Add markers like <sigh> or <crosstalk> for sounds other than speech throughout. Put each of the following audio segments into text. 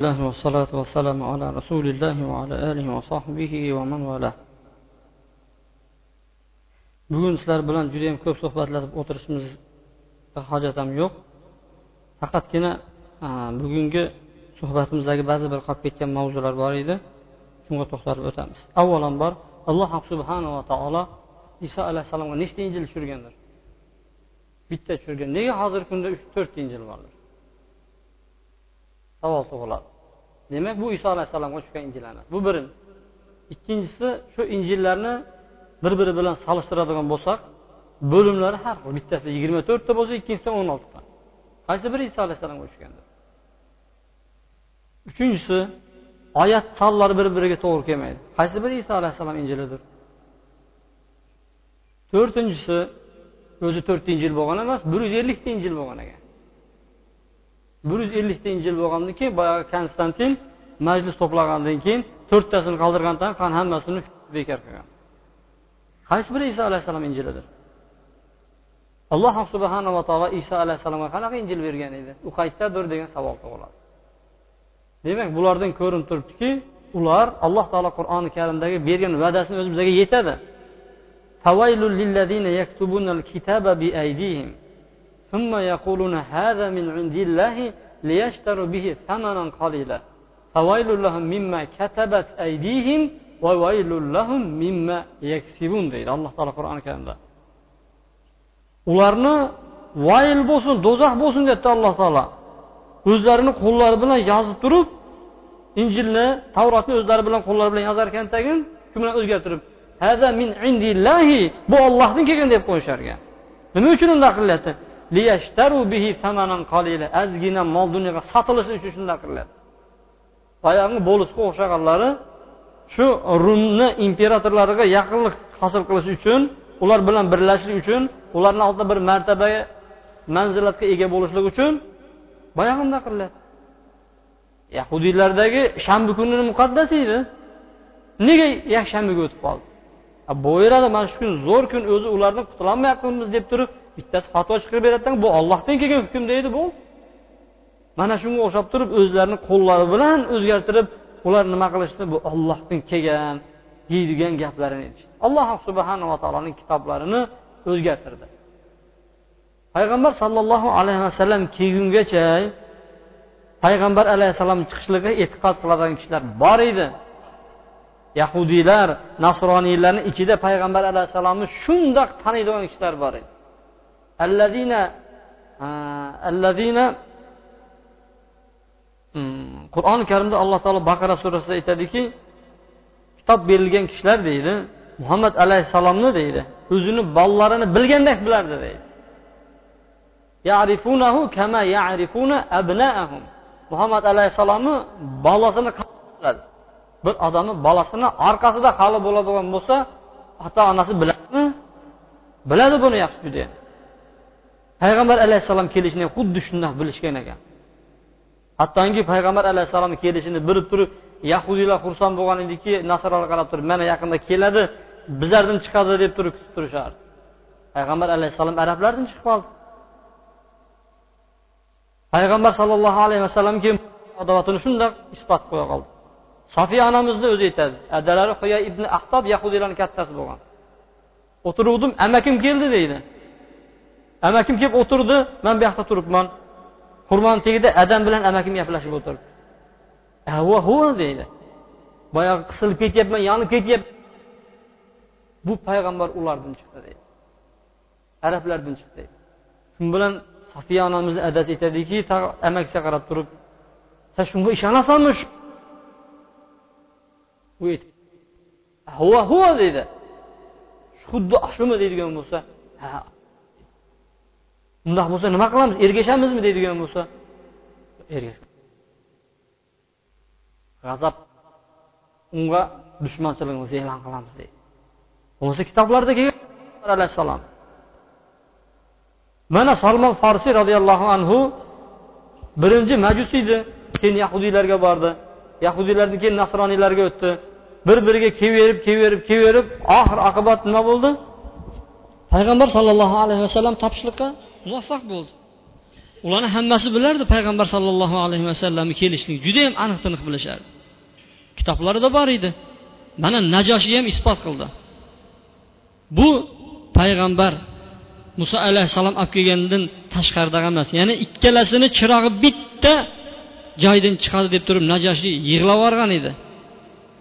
الله والصلاة والسلام على رسول الله وعلى آله وصحبه ومن والاه bugun sizlar bilan juda yam ko'p suhbatlashib o'tirishimizga hojat ham yo'q faqatgina bugungi suhbatimizdagi ba'zi bir qolib ketgan mavzular bor edi shunga to'xtalib o'tamiz avvalambor alloh subhanava taolo iso alayhissalomga nechta injil tushirgandir bitta tushirgan nega hozirgi kunda uch to'rtta injil bordir savol tug'iladi Demak bu iso alayhissalomga tushgan injil emas. Bu birinchisi ikkinchisi shu injillarni bir biri bilan solishtiradigan bo'lsak bo'limlari har xil. Bittasida yigirma to'rtta bo'lsa ikkinchisida o'n oltita. Qaysi biri iso alayhissalomga tushgandir uchinchisi oyat sonlari bir biriga to'g'ri kelmaydi. Qaysi biri iso alayhissalom injilidir? To'rtinchisi o'zi to'rtta injil bo'lgan emas bir yuz ellikta injil bo'lgan ekan. Bir yuz ellikta yil bo'lgandan keyin boyagi konstantin majlis to'plagandan keyin to'rttasini qoldirgandan keyin hammasini bekor qilgan. Qaysi biri iso alayhissalom injilidir? Alloh subhanava taolo iso alayhissalomga qanaqa injil bergan edi? U qayerdadir degan savol tug'iladi. Demak bulardan ko'rinib turibdiki ular alloh taolo qur'oni karimdagi bergan va'dasini o'zi bizga yetadi ثم يقولون هذا من عند الله ليشتروا به ثمنا قليلا فويل لهم مما كتبت أيديهم وويل لهم مما يكسبون deydi alloh taolo qur'oni karimda ularni vayl bo'lsin do'zax bo'lsin deyapti alloh taolo o'zlarini qo'llari bilan yozib turib injilni tavrotni o'zlari bilan qo'llari bilan yozar ekan tagin shu bilan o'zgartirib hada min indillahi bu ollohdan kelgan deb qo'yishar ekan nima uchun unday qilyapti ozgina mol dunyoga sotilishi uchun shunday qilinadi boyagi bo'lisga o'xshaganlari shu rumni imperatorlariga yaqinlik hosil qilish uchun ular bilan birlashishlik uchun ularni oldida bir martabaga manzilatga ega bo'lishlik uchun boyagi bunday yahudiylardagi shanba kunini muqaddas edi. Nega yakshanbaga o'tib qoldi? Bo'laveradi mana shu kun zo'r kun o'zi ulardan qutulolmayapmiz deb turib bittasi fatvo chiqarib beradidan bu ollohdan kelgan hukm deydi bu. Mana shunga o'xshab turib o'zlarini qo'llari bilan o'zgartirib ular nima qilishdi? Bu ollohdan kelgan deydigan gaplarini aytishdi. Alloh subhanava taoloning kitoblarini o'zgartirdi. Payg'ambar sollallohu alayhi vasallam kelgungacha payg'ambar alayhissalom chiqishligiga e'tiqod qiladigan kishilar bor edi. Yahudiylar nasroniylarni ichida payg'ambar alayhissalomni shundoq taniydigan kishilar bor edi. Allazina allazina qur'oni karimda alloh taolo baqara surasida aytadiki kitob berilgan kishilar deydi muhammad alayhissalomni deydi o'zini bolalarini bilgandek bilardi deydi. Yarifunahu kama yarifuna abnaahum. Muhammad alayhissalomni bolasini biladi? Bir odamni bolasini orqasida hali bo'ladigan bo'lsa ota onasi biladimi? Biladi buni yaxshi judayam. Payg'ambar alayhissalom kelishini xuddi shundoq bilishgan ekan. Hattoki payg'ambar alayhissalomni kelishini bilib turib yahudiylar xursand bo'lgan ediki nasrolar qarab turib mana yaqinda keladi bizlardan chiqadi deb turib kutib turishardi. Payg'ambar alayhissalom arablardan chiqib qoldi. Payg'ambar sollallohu alayhi vasallam keyin adovatini shundoq isbot qo'ya qoldi. Sofiya onamizni o'zi aytadi adalari huya ibn ahtob yahudiylarni kattasi bo'lgan. O'tiruvdim amakim keldi deydi. Amakim kelib o'tirdi man bu yoqda turibman. Xurmoni tagida adam bilan amakim gaplashib o'tiribdi deydi. Boyagi qisilib ketyapman yonib ketyapman. Bu payg'ambar ulardan chiqdi deydi. Arablardan chiqdi deydi. Shu bilan safiya onamizni adasi aytadiki amakisiga qarab turib san shunga ishonasanmi u huva deydi. Xuddi shumi? deydigan bo'lsa ha bundoq bo'lsa nima qilamiz? Ergashamizmi deydigan bo'lsa. Ergash g'azab unga dushmanchiligimizni e'lon qilamiz deydi. Bo'lmasa kitoblarda kelgan alayhissalom. Mana salmon forsiy roziyallohu anhu birinchi majus edi. Keyin yahudiylarga bordi. Yahudiylardan keyin nasroniylarga o'tdi. Bir biriga kelaverib kelaverib kelaverib oxir oqibat nima bo'ldi? Payg'ambar sollallohu alayhi vasallam topishliqqa muvaffaq bo'ldi. Ularni hammasi bilardi payg'ambar sallallohu alayhi vasallamni kelishlik judayam aniq tiniq bilishardi. Kitoblarida bor edi. Mana najoshiy ham isbot qildi. Bu payg'ambar muso alayhissalom olib kelgandan tashqaridaqa emas ya'ni ikkalasini chirog'i bitta joydan chiqadi deb turib najoshiy yig'lab yuborgan edi.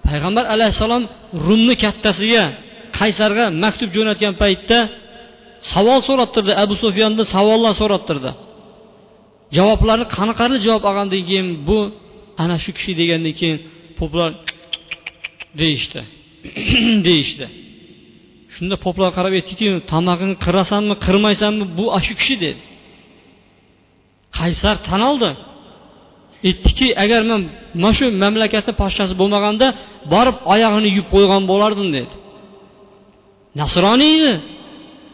Payg'ambar alayhissalom rumni kattasiga qaysarga maktub jo'natgan paytda savol so'rattirdi. Abu sufyondan savollar so'rattirdi. Javoblarni qanaqani javob olgandan keyin bu ana shu kishi degandan keyin poplar deyishdi. <clears throat> deyishdi. Shunda poplar qarab aytdiki tomog'ingni qirasanmi qirmaysanmi bu shu kishi dedi. Qaysar tan oldi. Aytdiki agar man mana shu mamlakatni podshasi bo'lmaganda borib oyog'ini yuvib qo'ygan bo'lardim dedi. Nasroniy edi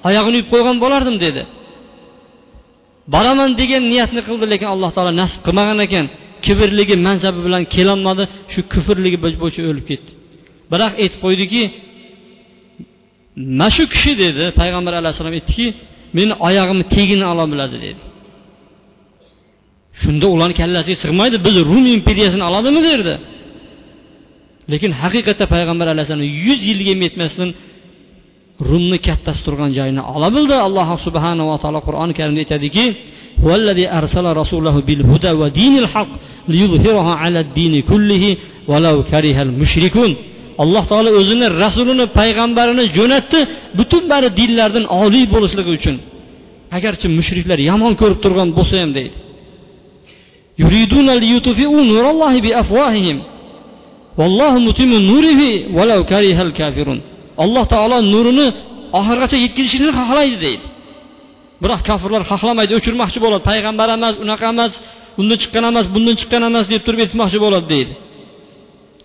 oyog'ini yuvib qo'ygan bo'lardim dedi. Boraman degan niyatni qildi lekin alloh taolo nasib qilmagan ekan. Kibrligi mansabi bilan kelolmadi shu kufrligi bo'yicha o'lib ketdi. Biroq aytib qo'ydiki mana shu kishi dedi. Payg'ambar alayhissalom aytdiki meni oyog'imni tegini ola biladi dedi. Shunda ularni kallasiga sig'maydi biz rum imperiyasini oladimi? derdi. Lekin haqiqatda payg'ambar alayhissalom yuz yilga yetmasdan rumni kattasi turgan joyini ola bildi alloh subhanava taolo qur'oni karimda aytadiki والذي أرسل رسوله بالهدى ودين الحق ليظهره على الدين كله ولو كره المشركون alloh taolo o'zini rasulini payg'ambarini jo'natdi butun bari dinlardan oliy bo'lishligi uchun agarchi mushriklar yomon ko'rib turgan bo'lsa ham deydi Alloh taolo nurini oxirigacha yetkazishini xohlaydi deydi. Biroq kofirlar xohlamaydi o'chirmoqchi bo'ladi. Payg'ambar emas unaqa emas undan chiqqan emas bundan chiqqan emas deb turib aytmoqchi bo'ladi deydi.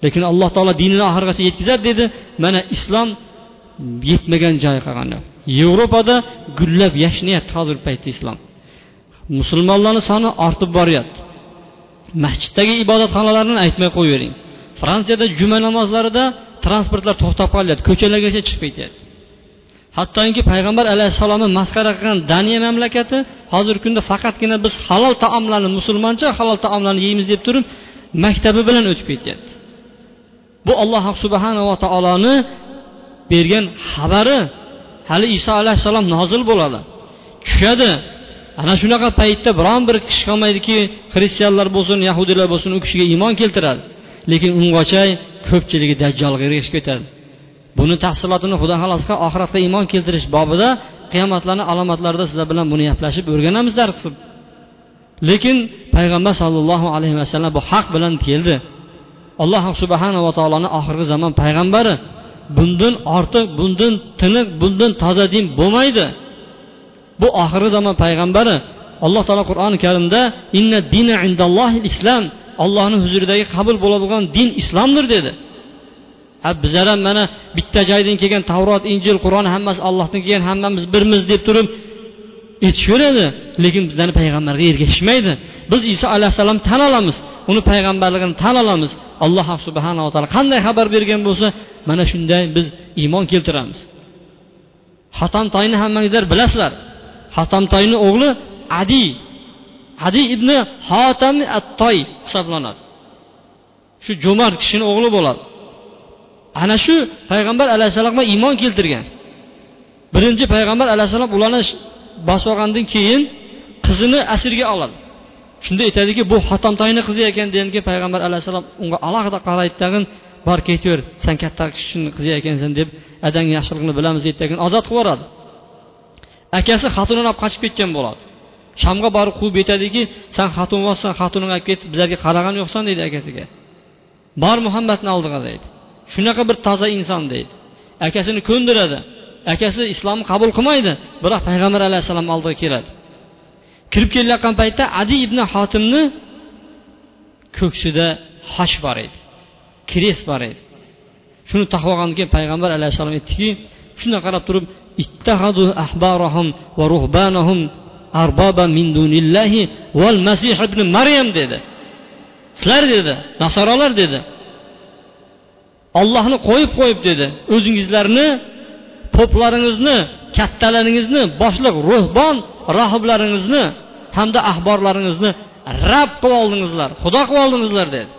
Lekin alloh taolo dinini oxirigacha yetkazadi dedi. Mana islom yetmagan joy qolgan yevropada gullab yashnayapti hozirgi paytda islom. Musulmonlarni soni ortib boryapti. Masjiddagi ibodatxonalarni aytmay qo'yavering fransiyada juma namozlarida transportlar to'xtab qolyapti ko'chalargacha chiqib ketyapti. Hattoki payg'ambar alayhissalomni masxara qilgan daniya mamlakati hozirgi kunda faqatgina biz halol taomlarni musulmoncha halol taomlarni yeymiz deb turib maktabi bilan o'tib ketyapti. Bu alloh subhanava taoloni bergan xabari hali iso alayhissalom nozil bo'ladi. Tushadi. Ana shunaqa paytda biron bir kishi qolmaydiki xristianlar bo'lsin yahudiylar bo'lsin u kishiga iymon keltiradi. Lekin ungacha ko'pchiligi dajjolga ergashib ketadi. Buni tafsilotini xudo xohlasa oxiratga iymon keltirish bobida qiyomatlarni alomatlarida sizlar bilan buni gaplashib o'rganamiz dars qilib. Lekin payg'ambar sollallohu alayhi vasallam bu haq bilan keldi. Alloh subhanava taoloni oxirgi zamon payg'ambari bundan ortiq bundan tiniq bundan toza din bo'lmaydi. Bu oxirgi zamon payg'ambari alloh taolo qur'oni karimda inna dina indallohi islom ollohni huzuridagi qabul bo'ladigan din islomdir dedi. Ha bizlar ham mana bitta joydan kelgan tavrot injil qur'on hammasi ollohdan kelgan hammamiz birmiz deb turib aytishaveradi. Lekin bizlarni payg'ambarga ergashishmaydi. Biz iso alayhissalom tan olamiz. Uni payg'ambarligini tan olamiz. Alloh subhanava taolo qanday xabar bergan bo'lsa mana shunday biz iymon keltiramiz. Hatamtoyni hammangizlar bilasizlar. Hatamtoyni o'g'li adi. Hadi ibn hotam at toy hisoblanadi. Shu jo'mard kishini o'g'li bo'ladi. Ana shu payg'ambar alayhissalomga iymon keltirgan. Birinchi payg'ambar alayhissalom ularni bosib olgandan keyin qizini asirga oladi. Shunda aytadiki bu hatomtoyni qizi ekan degandan keyin payg'ambar alayhissalom unga alohida qaraydi tag'in bor ketaver san katta kishini qizi ekansan deb adang yaxshiligini bilamiz deydi tagin ozod qilib yuboradi. Akasi xotinini olib qochib ketgan bo'ladi. Shamga borib quvib aytadiki san xotin bo'lsan olib ketib bizlarga qaragan yo'qsan deydi akasiga. Bor muhammadni oldiga deydi. Shunaqa bir toza inson deydi. Akasini ko'ndiradi. Akasi islomni qabul qilmaydi biroq payg'ambar alayhissalom oldiga keladi. Kirib kelayotgan paytda adi ibn xotimni ko'ksida xoch bor edi kres bor edi. Shuni taqib olgandan keyin payg'ambar alayhissalom aytdiki shunday qarab turib ittahadu ahbarahum va ruhbanahum arboba min dunillahi val masih ibn maryam dedi sizlar dedi nasorolar dedi ollohni qo'yib qo'yib dedi o'zingizlarni poplaringizni kattalaringizni boshliq ruhbon rohiblaringizni hamda ahborlaringizni rab qilib oldingizlar xudo qilib oldingizlar dedi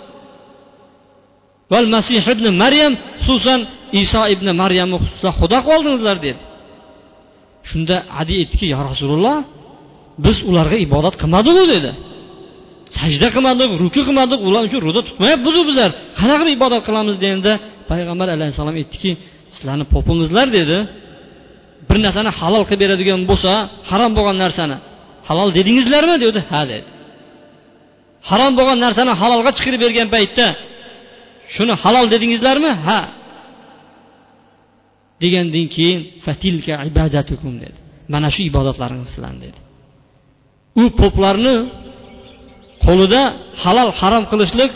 val masih ibn maryam xususan iso ibn maryamni xususan xudo qilib oldingizlar dedi shunda adi aytdiki yo rasululloh biz ularga ibodat qilmadiku dedi. Sajda qilmadik ruku qilmadik ular uchun ro'za tutmayapmizu bizlar. Qanaqa qilib ibodat qilamiz deganda payg'ambar alayhissalom aytdiki sizlarni popingizlar dedi. Bir narsani halol qilib beradigan bo'lsa harom bo'lgan narsani halol dedingizlarmi? dedi. Ha dedi. Harom bo'lgan narsani halolga chiqarib bergan paytda shuni halol dedingizlarmi? Ha. degandan keyin fatilka ibadatukum dedi. Mana shu ibodatlaringiz sizlarni dedi. U poplarni qo'lida halol harom qilishlik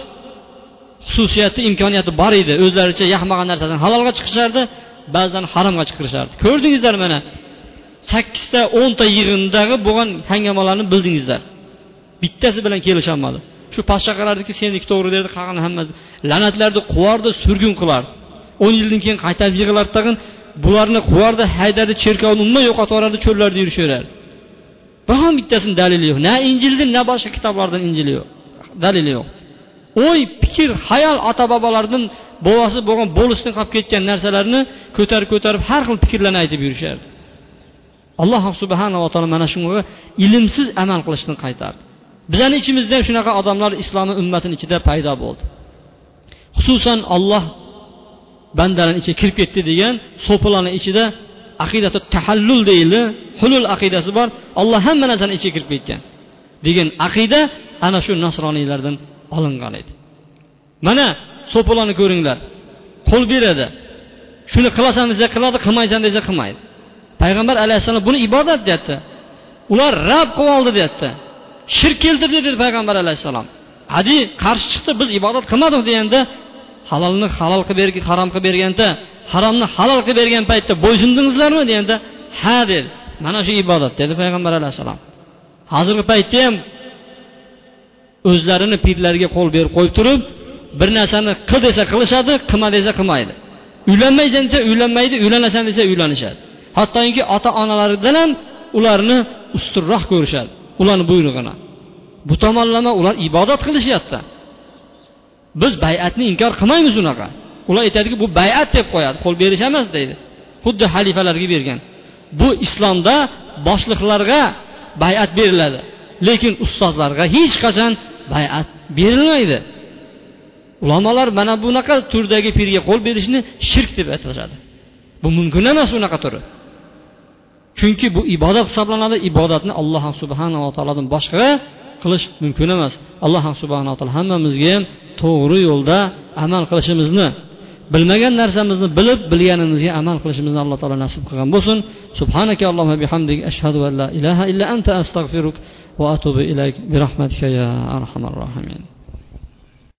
xususiyati imkoniyati bor edi. O'zlaricha yaxmagan narsadan halolga chiqishardi ba'zan haromga chiqirishardi. Ko'rdingizlar mana sakkizta o'nta yig'indagi bo'lgan hangamalarni bildingizlar. Bittasi bilan kelisholmadi. Shu podshohlarniki seniki to'g'ri derdi qolgani hammasi. La'natlarni quvardi surgun qilardi o'n yildan keyin qaytarib yig'ilardi tag'in. Bularni quvardi haydadi cherkovni umuman yo'qotib yuborardi cho'llarda yurishaverardi. Biron bittasini dalili yo'q na injildan na boshqa kitoblardan injili yo'q dalili yo'q o'y fikr hayol ota bobolardan bobosi bo'lgan bo'lishdan qolib ketgan narsalarni ko'tarib ko'tarib har xil fikrlarni aytib yurishardi alloh subhanava taolo mana shunga ilmsiz amal qilishdan qaytardi bizani ichimizda ham shunaqa odamlar islomiy ummatini ichida paydo bo'ldi xususan olloh bandalarni ichiga kirib ketdi degan so'pilarni ichida aqidati tahallul deyildi. Hulul aqidasi bor. Olloh hamma narsani ichiga kirib ketgan. Degan aqida ana shu nasroniylardan olingan edi. Mana so'polani ko'ringlar. Qo'l beradi. Shuni qilasan desa qiladi qilmaysan desa qilmaydi. Payg'ambar alayhissalom buni ibodat deyapti. Ular rab qilib oldi deyapti. Shirk keltirdi dedi payg'ambar alayhissalom. Hadi qarshi chiqdi biz ibodat qilmadik deganda halolni halol qilib bergan harom qilib berganda haromni halol qilib bergan paytda bo'ysundingizlarmi deganda ha dedi. Mana shu ibodat dedi payg'ambar alayhissalom. Hozirgi paytda ham o'zlarini pirlariga qo'l berib qo'yib turib bir narsani qil desa qilishadi qilma desa qilmaydi. Uylanmaysan desa uylanmaydi uylanasan desa uylanishadi. Hattoki ota onalaridan ham ularni ustunroq ko'rishadi ularni buyrug'ini. Bu tomonlama ular ibodat qilishyapti. Biz bay'atni inkor qilmaymiz unaqa. Ular aytadiki bu bay'at deb qo'yadi. Qo'l berish emas deydi. Xuddi xalifalarga bergan. Bu islomda boshliqlarga bay'at beriladi. Lekin ustozlarga hech qachon bay'at berilmaydi. Ulamolar mana bunaqa turdagi pirga qo'l berishni shirk deb aytishadi. Bu mumkin emas unaqa turi chunki bu ibodat hisoblanadi. Ibodatni alloh subhanava taolodan boshqa qilish mumkin emas. Alloh subhanaa taolo hammamizga ham to'g'ri yo'lda amal qilishimizni bilmagan narsamizni bilib bilganimizga amal qilishimizni alloh taolo nasib qilgan bo'lsin subhanaka allohumma bihamdik ashhadu an la ilaha illa anta astag'firuk va atubu ilayk bi rahmatika ya arhamar rohimin